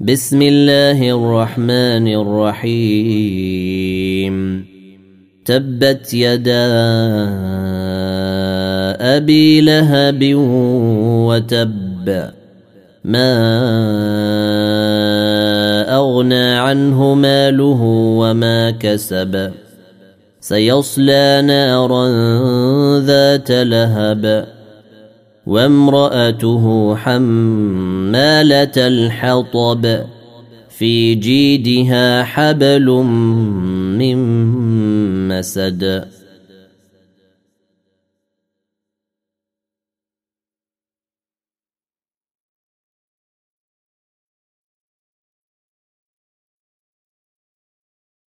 بسم الله الرحمن الرحيم. تبت يدا أبي لهب وتب. ما أغنى عنه ماله وما كسب. سيصلى نارا ذات لهب. وامرأته حمالة الحطب في جيدها حبل من مسد.